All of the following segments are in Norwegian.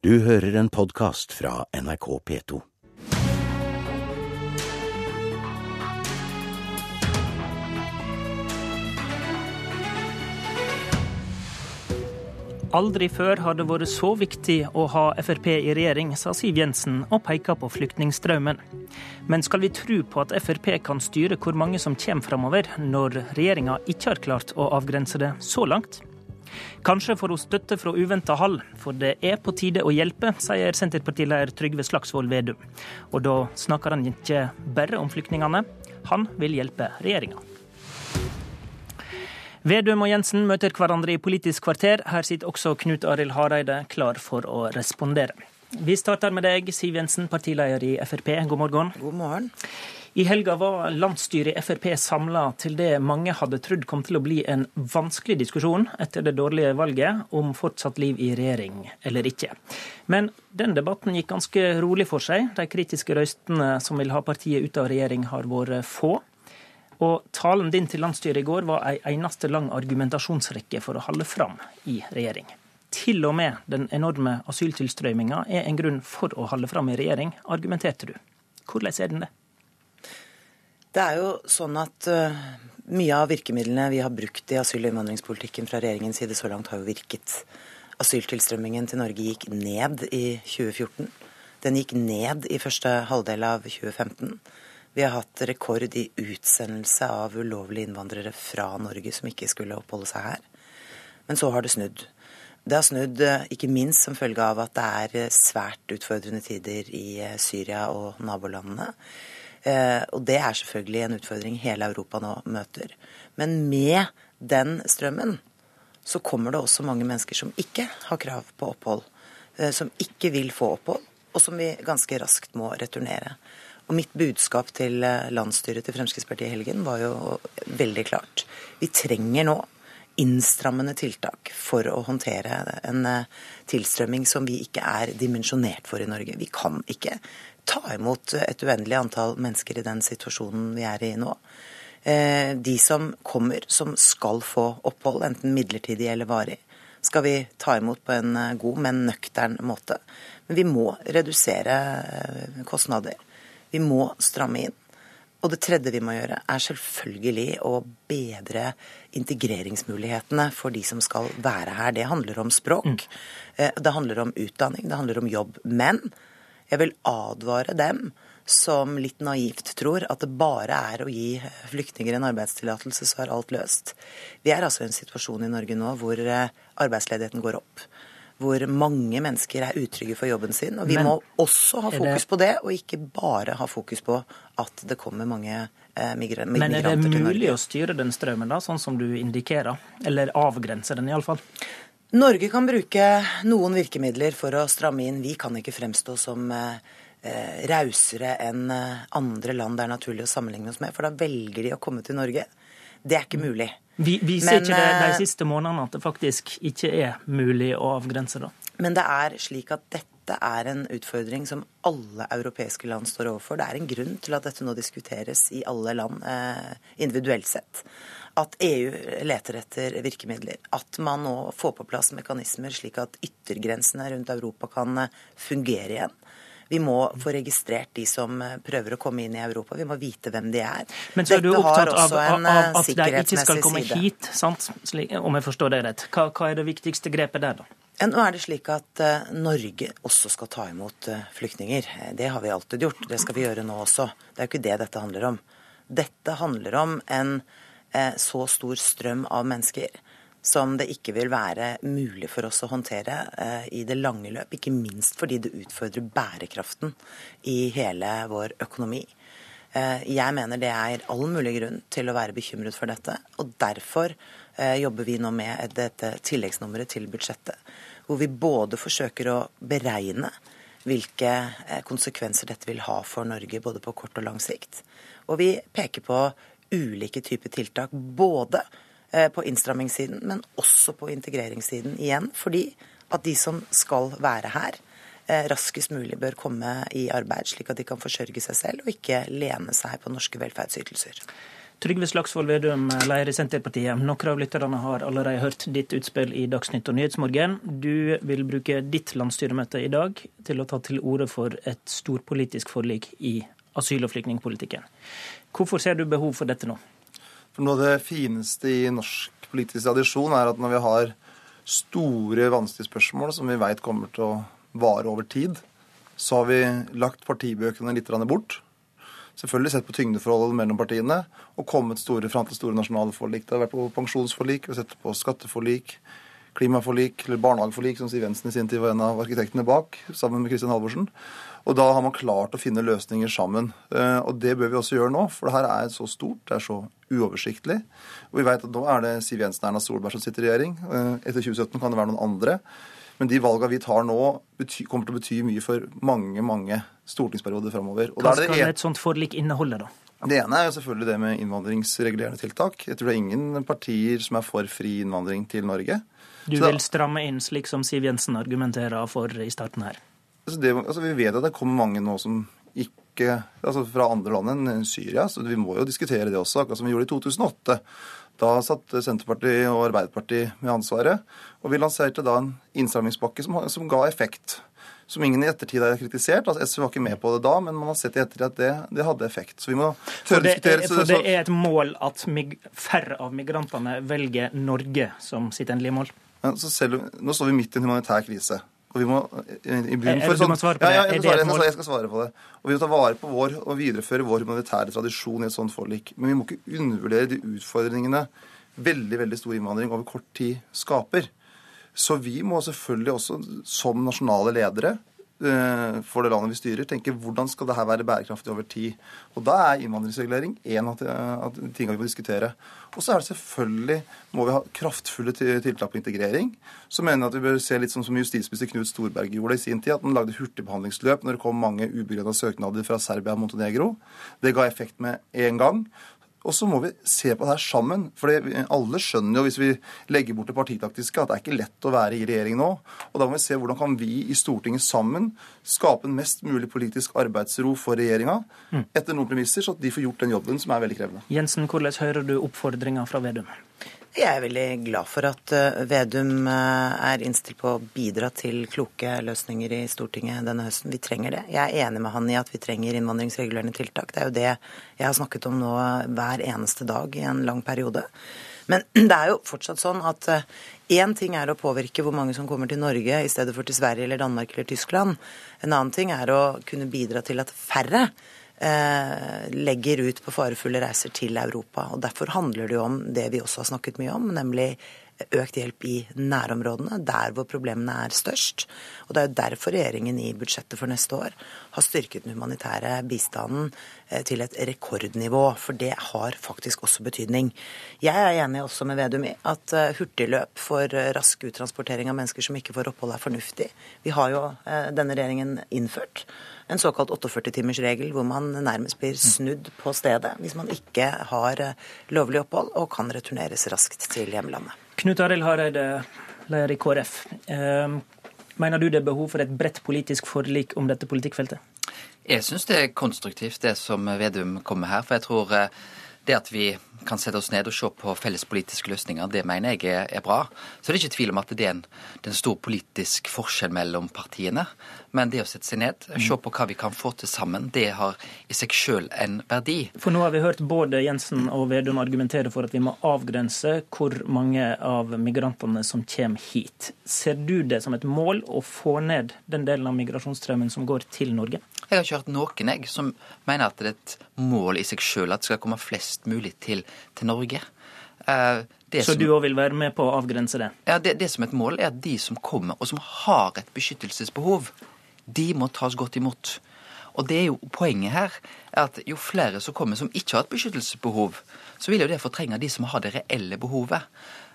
Du hører en podkast fra NRK P2. Aldri før har det vært så viktig å ha Frp i regjering, sa Siv Jensen og peka på flyktningstrømmen. Men skal vi tro på at Frp kan styre hvor mange som kommer framover, når regjeringa ikke har klart å avgrense det så langt? Kanskje får hun støtte fra uventa hold, for det er på tide å hjelpe, sier Senterpartileder Trygve Slagsvold Vedum. Og da snakker han ikke bare om flyktningene, han vil hjelpe regjeringa. Vedum og Jensen møter hverandre i Politisk kvarter. Her sitter også Knut Arild Hareide klar for å respondere. Vi starter med deg, Siv Jensen, partileder i Frp. God morgen. God morgen. I helga var landsstyret i Frp samla til det mange hadde trodd kom til å bli en vanskelig diskusjon etter det dårlige valget om fortsatt liv i regjering eller ikke. Men den debatten gikk ganske rolig for seg. De kritiske røystene som vil ha partiet ut av regjering, har vært få. Og talen din til landsstyret i går var ei eneste lang argumentasjonsrekke for å holde fram i regjering. Til og med den enorme asyltilstrømminga er en grunn for å holde fram i regjering, argumenterte du. Hvordan er den det? Det er jo sånn at uh, mye av virkemidlene vi har brukt i asyl- og innvandringspolitikken fra regjeringens side så langt, har jo virket. Asyltilstrømmingen til Norge gikk ned i 2014. Den gikk ned i første halvdel av 2015. Vi har hatt rekord i utsendelse av ulovlige innvandrere fra Norge som ikke skulle oppholde seg her. Men så har det snudd. Det har snudd eh, ikke minst som følge av at det er eh, svært utfordrende tider i Syria og nabolandene. Eh, og det er selvfølgelig en utfordring hele Europa nå møter. Men med den strømmen så kommer det også mange mennesker som ikke har krav på opphold. Eh, som ikke vil få opphold, og som vi ganske raskt må returnere. Og mitt budskap til eh, landsstyret til Fremskrittspartiet i helgen var jo veldig klart. Vi trenger nå innstrammende tiltak for å håndtere en tilstrømming som vi ikke er dimensjonert for i Norge. Vi kan ikke ta imot et uendelig antall mennesker i den situasjonen vi er i nå. Eh, de som kommer, som skal få opphold, enten midlertidig eller varig, skal vi ta imot på en eh, god, men nøktern måte. Men vi må redusere eh, kostnader. Vi må stramme inn. Og det tredje vi må gjøre, er selvfølgelig å bedre integreringsmulighetene for de som skal være her. Det handler om språk, mm. det handler om utdanning, det handler om jobb. Men jeg vil advare dem som litt naivt tror at det bare er å gi flyktninger en arbeidstillatelse, så er alt løst. Vi er altså i en situasjon i Norge nå hvor eh, arbeidsledigheten går opp. Hvor mange mennesker er utrygge for jobben sin. Og vi Men, må også ha fokus det... på det, og ikke bare ha fokus på at det kommer mange eh, migranter til Norge. Men er det mulig å styre den strømmen, da, sånn som du indikerer? Eller avgrense den, iallfall? Norge kan bruke noen virkemidler for å stramme inn. Vi kan ikke fremstå som eh, eh, rausere enn eh, andre land det er naturlig å sammenligne oss med. For da velger de å komme til Norge. Det er ikke mulig. Vi, viser Men, ikke det de eh, siste månedene at det faktisk ikke er mulig å avgrense, da? Men det er slik at dette er en utfordring som alle europeiske land står overfor. Det er en grunn til at dette nå diskuteres i alle land eh, individuelt sett at EU leter etter virkemidler. At man nå får på plass mekanismer slik at yttergrensene rundt Europa kan eh, fungere igjen. Vi må få registrert de som eh, prøver å komme inn i Europa. Vi må vite hvem de er. Men så er du opptatt av, av, av at de ikke skal komme side. hit, sant? om jeg forstår det rett. Hva, hva, er det viktigste grepet der, da? Nå er det slik at uh, Norge også skal ta imot uh, flyktninger. Det har vi alltid gjort. Det skal vi gjøre nå også. Det er jo ikke det dette handler om. Dette handler om en Eh, så stor strøm av mennesker som det ikke vil være mulig for oss å håndtere eh, i det lange løp. Ikke minst fordi det utfordrer bærekraften i hele vår økonomi. Eh, jeg mener det er all mulig grunn til å være bekymret for dette. Og derfor jobber vi nå med dette tilleggsnummeret til budsjettet. Hvor vi både forsøker å beregne hvilke konsekvenser dette vil ha for Norge både på kort og lang sikt. Og vi peker på ulike typer tiltak. Både eh, på innstrammingssiden, men også på integreringssiden igjen. Fordi at de som skal være her, eh, raskest mulig bør komme i arbeid, slik at de kan forsørge seg selv og ikke lene seg på norske velferdsytelser. Trygve Slagsvold Vedum, leder i Senterpartiet. Noen av lytterne har allerede hørt ditt utspill i Dagsnytt og Nyhetsmorgen. Du vil bruke ditt landsstyremøte i dag til å ta til orde for et storpolitisk forlik i asyl- og flyktningpolitikken. Hvorfor ser du behov for dette nå? For Noe av det fineste i norsk politisk tradisjon er at når vi har store, vanskelige spørsmål som vi veit kommer til å vare over tid, så har vi lagt partibøkene litt bort selvfølgelig sett på tyngdeforholdet mellom partiene og kommet store, fram til store nasjonale forlik. Det har vært på pensjonsforlik, vi har sett på skatteforlik, klimaforlik, eller barnehageforlik, som Siv Jensen i sin tid var en av arkitektene bak, sammen med Kristin Halvorsen. Og da har man klart å finne løsninger sammen. Eh, og det bør vi også gjøre nå, for det her er så stort, det er så uoversiktlig. Og vi vet at nå er det Siv Jensen og Erna Solberg som sitter i regjering. Eh, etter 2017 kan det være noen andre. Men de valgene vi tar nå, bety, kommer til å bety mye for mange mange stortingsperioder framover. Hva skal det et sånt forlik inneholde, da? Det ene er jo selvfølgelig det med innvandringsregulerende tiltak. Jeg tror det er ingen partier som er for fri innvandring til Norge. Du Så vil stramme inn, slik som Siv Jensen argumenterer for i starten her? Altså det, altså vi vet at det kommer mange nå som ikke altså fra andre land enn Syria, så vi må jo diskutere det også, akkurat som vi gjorde i 2008. Da satt Senterpartiet og Arbeiderpartiet med ansvaret. Og vi lanserte da en innstrammingspakke som, som, ga effekt. Som ingen i ettertid har kritisert. Altså, SV var ikke med på det da, men man har sett i ettertid at det, det hadde effekt. Så vi må tørre diskutere. For det er et mål at færre av migrantene velger Norge som sitt endelige mål? Ja, selv, nå står vi midt i en humanitær krise. Og vi må i bunn for sånn, ja, ja, jeg, skal svare, jeg, skal svare på det. Og vi må ta vare på vår og videreføre vår humanitære tradisjon i et sånt forlik. Men vi må ikke undervurdere de utfordringene veldig veldig stor innvandring over kort tid skaper. Så vi må selvfølgelig også som nasjonale ledere Eh, for det landet vi styrer, tenke hvordan skal dette være bærekraftig over tid. Og Da er innvandringsregulering en av tingene vi må diskutere. Og så er det selvfølgelig må vi ha kraftfulle tiltak på integrering. Så mener jeg at vi bør se litt sånn som justisminister Knut Storberget gjorde i sin tid, at han lagde hurtigbehandlingsløp når det kom mange ubegrunna søknader fra Serbia og Montenegro. Det ga effekt med en gang. Og så må vi se på det her sammen. For alle skjønner jo, hvis vi legger bort det partitaktiske, at det er ikke lett å være i regjering nå. Og da må vi se hvordan kan vi i Stortinget sammen skape en mest mulig politisk arbeidsro for regjeringa mm. etter noen premisser, så at de får gjort den jobben som er veldig krevende. Jensen, hvordan hører du oppfordringa fra Vedum? Jeg er veldig glad for at eh, Vedum eh, er innstilt på å bidra til kloke løsninger i Stortinget denne høsten. Vi trenger det. Jeg er enig med han i at vi trenger innvandringsregulerende tiltak. Det er jo det jeg har snakket om nå hver eneste dag i en lang periode. Men det er jo fortsatt sånn at én eh, ting er å påvirke hvor mange som kommer til Norge i stedet for til Sverige eller Danmark eller Tyskland. En annen ting er å kunne bidra til at færre Eh, legger ut på farefulle reiser til Europa. Og Derfor handler det jo om det vi også har snakket mye om, nemlig økt hjelp i nærområdene, der hvor problemene er størst. Og Det er jo derfor regjeringen i budsjettet for neste år har styrket den humanitære bistanden eh, til et rekordnivå. For det har faktisk også betydning. Jeg er enig også med Vedum i at eh, hurtigløp for rask uttransportering av mennesker som ikke får opphold, er fornuftig. Vi har jo denne regjeringen innført en såkalt 48-timersregel, hvor man nærmest blir snudd på stedet hvis man ikke har eh, lovlig opphold og kan returneres raskt til hjemlandet. Knut Arild Hareide, leder i KrF. Ehm, mener du det er behov for et bredt politisk forlik om dette politikkfeltet? Jeg syns det er konstruktivt det som Vedum kommer her. For jeg tror eh, det at vi kan sette oss ned og se på felles politiske løsninger, det mener jeg er, er bra. Så det er ikke tvil om at det er en, det er en stor politisk forskjell mellom partiene. Men det å sette seg ned, se på hva vi kan få til sammen, det har i seg sjøl en verdi. For nå har vi hørt både Jensen og Vedum argumentere for at vi må avgrense hvor mange av migrantene som kommer hit. Ser du det som et mål å få ned den delen av migrasjonsstrømmen som går til Norge? Jeg har ikke hørt noen jeg, som mener at det er et mål i seg sjøl at det skal komme flest mulig til, til Norge. Det så som, du òg vil være med på å avgrense det? Ja, det, det som et mål er at de som kommer og som har et beskyttelsesbehov, de må tas godt imot. Og det er jo Poenget her er at jo flere som kommer som ikke har et beskyttelsesbehov, så vil jo det fortrenge de som har det reelle behovet.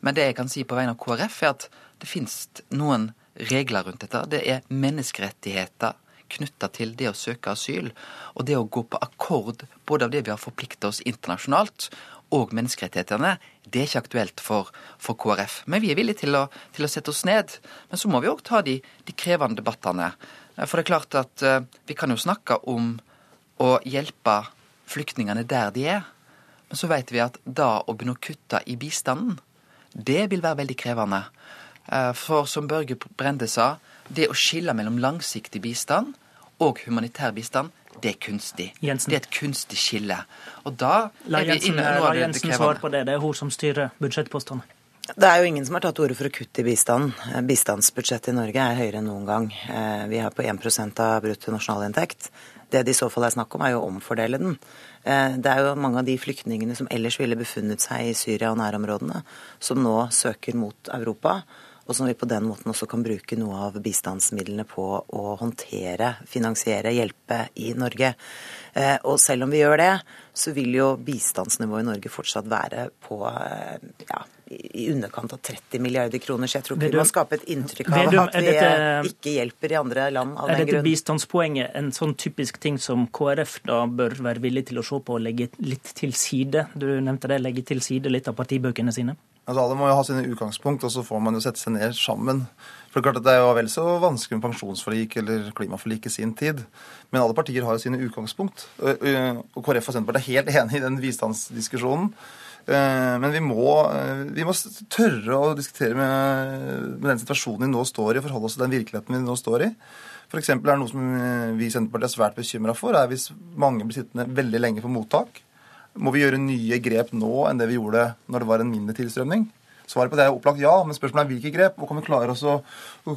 Men det jeg kan si på vegne av KrF, er at det finnes noen regler rundt dette. Det er menneskerettigheter knytta til det å søke asyl. Og det å gå på akkord både av det vi har forplikta oss internasjonalt, og menneskerettighetene, det er ikke aktuelt for, for KrF. Men vi er villige til å, til å, sette oss ned. Men så må vi òg ta de, de krevende debattene. For det er klart at uh, vi kan jo snakke om å hjelpe flyktningene der de er. Men så vet vi at da å begynne å kutte i bistanden, det vil være veldig krevende. Eh, For som Børge Brende sa, det å skille mellom langsiktig bistand og humanitær bistand, det er kunstig. Jensen. Det er et kunstig skille. Og da La er vi Jensen, la Jensen svar svare på det. Det er hun som styrer budsjettpostene. Det er jo ingen som har tatt til orde for å kutte i bistanden. Bistandsbudsjettet i Norge er høyere enn noen gang. Eh, Vi er på 1% av bruttonasjonalinntekt. Det det i så fall er snakk om, er jo å omfordele den. Eh, Det er jo mange av de flyktningene som ellers ville befunnet seg i Syria og nærområdene, som nå søker mot Europa. Og som vi på den måten også kan bruke noe av bistandsmidlene på å håndtere, finansiere, hjelpe i Norge. Eh, Og selv om vi gjør det, så vil jo bistandsnivået i Norge fortsatt være på eh, ja, i underkant av 30 milliarder kroner. Så jeg tror ikke vi må skape et inntrykk av at vi dette- ikke hjelper i andre land av Er dette bistandspoenget en sånn typisk ting som KrF da bør være villig til å se på og legge litt til side? Du nevnte det, legge til side litt av partibøkene sine. Altså, alle må jo ha sine utgangspunkt, og så får man jo sette seg ned sammen. For det er klart at det er jo vel så vanskelig med pensjonsforlik eller klimaforlik i sin tid. Men alle partier har jo sine utgangspunkt. Og og KrF og Senterpartiet er helt enig i den bistandsdiskusjonen. Eh, Men vi må, eh, vi må tørre å diskutere med, med den situasjonen vi nå står i, og forholde oss til den virkeligheten vi nå står i. Eksempel er det noe som eh, vi i Senterpartiet er svært bekymra for, er hvis mange blir sittende veldig lenge på mottak. Må vi gjøre nye grep nå enn det vi gjorde når det var en mindre tilstrømning? Svaret på det er opplagt ja, men spørsmålet er hvilke grep, og kan vi klare oss å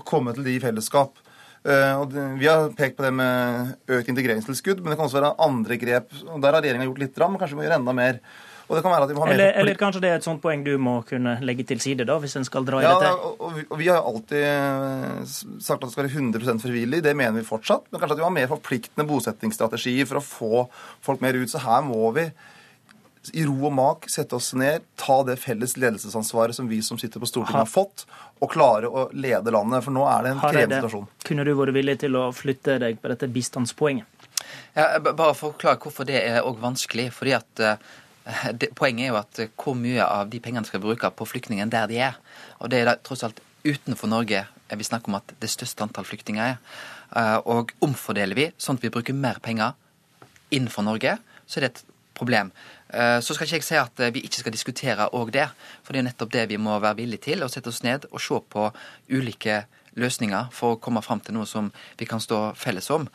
komme til de i fellesskap? Eh, og vi har pekt på det med økt integreringstilskudd, men det kan også være andre grep. og Der har regjeringa gjort litt, men kanskje vi må gjøre enda mer. Og det kan være at vi må ha Eller, eller kanskje det er et sånt poeng du må kunne legge til side, da, hvis en skal dra i ja, dette? og, og, vi, har alltid eh, sagt at det skal være 100% frivillig. Det mener vi fortsatt. Men kanskje at vi må ha mer forpliktende bosettingsstrategier for å få folk mer ut. Så her må vi i ro og mak sette oss ned, ta det felles ledelsesansvaret som vi som sitter på Stortinget har fått, og klare å lede landet. For nå er det en krevende situasjon. kunne du vært villig til å flytte deg på dette bistandspoenget? Ja, bare for å forklare hvorfor det er også vanskelig. fordi at eh, det, Poenget er jo at eh, hvor mye av de pengene skal bruke på flyktningene der de er. Og det er da tross alt utenfor Norge er vi snakker om at det største antall flyktninger er. Eh, Og omfordeler vi sånn at vi bruker mer penger innenfor Norge, så er det et problem. Eh, Så skal ikke jeg si at eh, vi ikke skal diskutere òg det, for det er nettopp det vi må være villige til. Å sette oss ned og se på ulike løsninger for å komme fram til noe som vi kan stå felles om.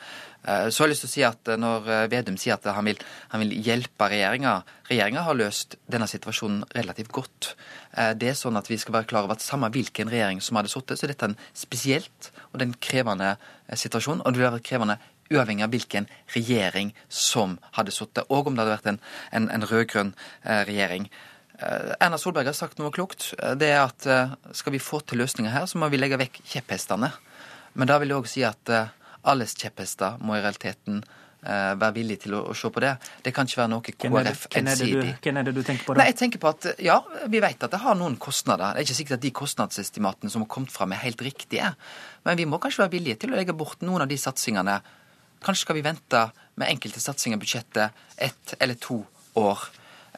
Eh, Så har jeg lyst til å si at når Vedum sier at han vil, han vil hjelpe regjeringa Regjeringa har løst denne situasjonen relativt godt. Det er sånn at vi skal være klar over at samme hvilken regjering som hadde sittet, så er dette en spesielt og det er en krevende situasjon. Og det vil være krevende uavhengig av hvilken regjering som hadde sittet, og om det hadde vært en, en, en rød-grønn eh, regjering. Eh, Erna Solberg har sagt noe klokt. Eh, Det er at skal vi få til løsninger her, så må vi legge vekk kjepphestene. Men da vil jeg òg si at alles kjepphester må i realiteten være villige til å, se på det. Det kan ikke være noe KrF ensidig. hvem er det du tenker på da? Nei, jeg tenker på at ja, vi vet at det har noen kostnader. Det er ikke sikkert at de kostnadsestimatene som har kommet fram er helt riktige. Men vi må kanskje være villige til å legge bort noen av de satsingene. Kanskje skal vi vente med enkelte satsinger i budsjettet ett eller to år.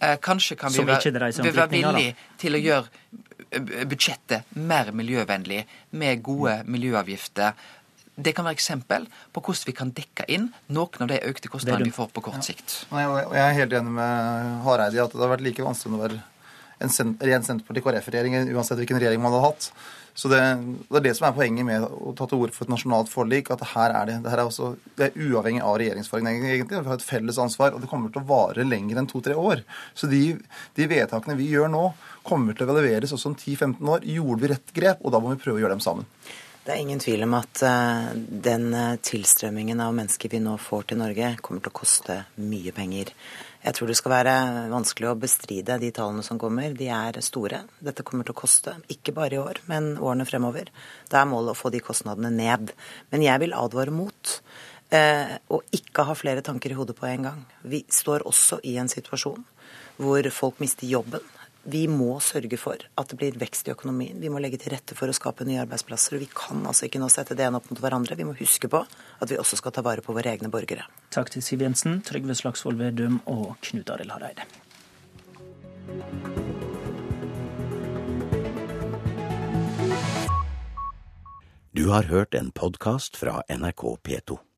Eh, kanskje kan vi være, vi være villige til å gjøre eh, budsjettet mer miljøvennlig med gode miljøavgifter. Det kan være eksempel på hvordan vi kan dekke inn noen av de økte kostnadene vi får på kort sikt. Og jeg er helt enig med Hareide i at det har vært like vanskelig å være en sen- ren Senterparti-KrF-regjering uansett hvilken regjering man hadde hatt. Så det, det er det som er poenget med å ta til orde for et nasjonalt forlik. At her er det, det her er også det er uavhengig av regjeringsfargen, egentlig. Vi har et felles ansvar, og det kommer til å vare lenger enn to-tre år. Så de, de vedtakene vi gjør nå, kommer til å evalueres også om 10-15 år. Gjorde vi rett grep? Og da må vi prøve å gjøre dem sammen. Det er ingen tvil om at eh, den eh, tilstrømmingen av mennesker vi nå får til Norge, kommer til å koste mye penger. Jeg tror det skal være vanskelig å bestride de tallene som kommer. De er store. Dette kommer til å koste, ikke bare i år, men årene fremover. Da er målet å få de kostnadene ned. Men jeg vil advare mot eh, å ikke ha flere tanker i hodet på en gang. Vi står også i en situasjon hvor folk mister jobben. Vi må sørge for at det blir vekst i økonomien. Vi må legge til rette for å skape nye arbeidsplasser. og Vi kan altså ikke nå sette det ene opp mot hverandre. Vi må huske på at vi også skal ta vare på våre egne borgere. Takk til Siv Jensen, Trygve Slagsvold Vedum og Knut Arild Hareide. Du har hørt en podkast fra NRK P2.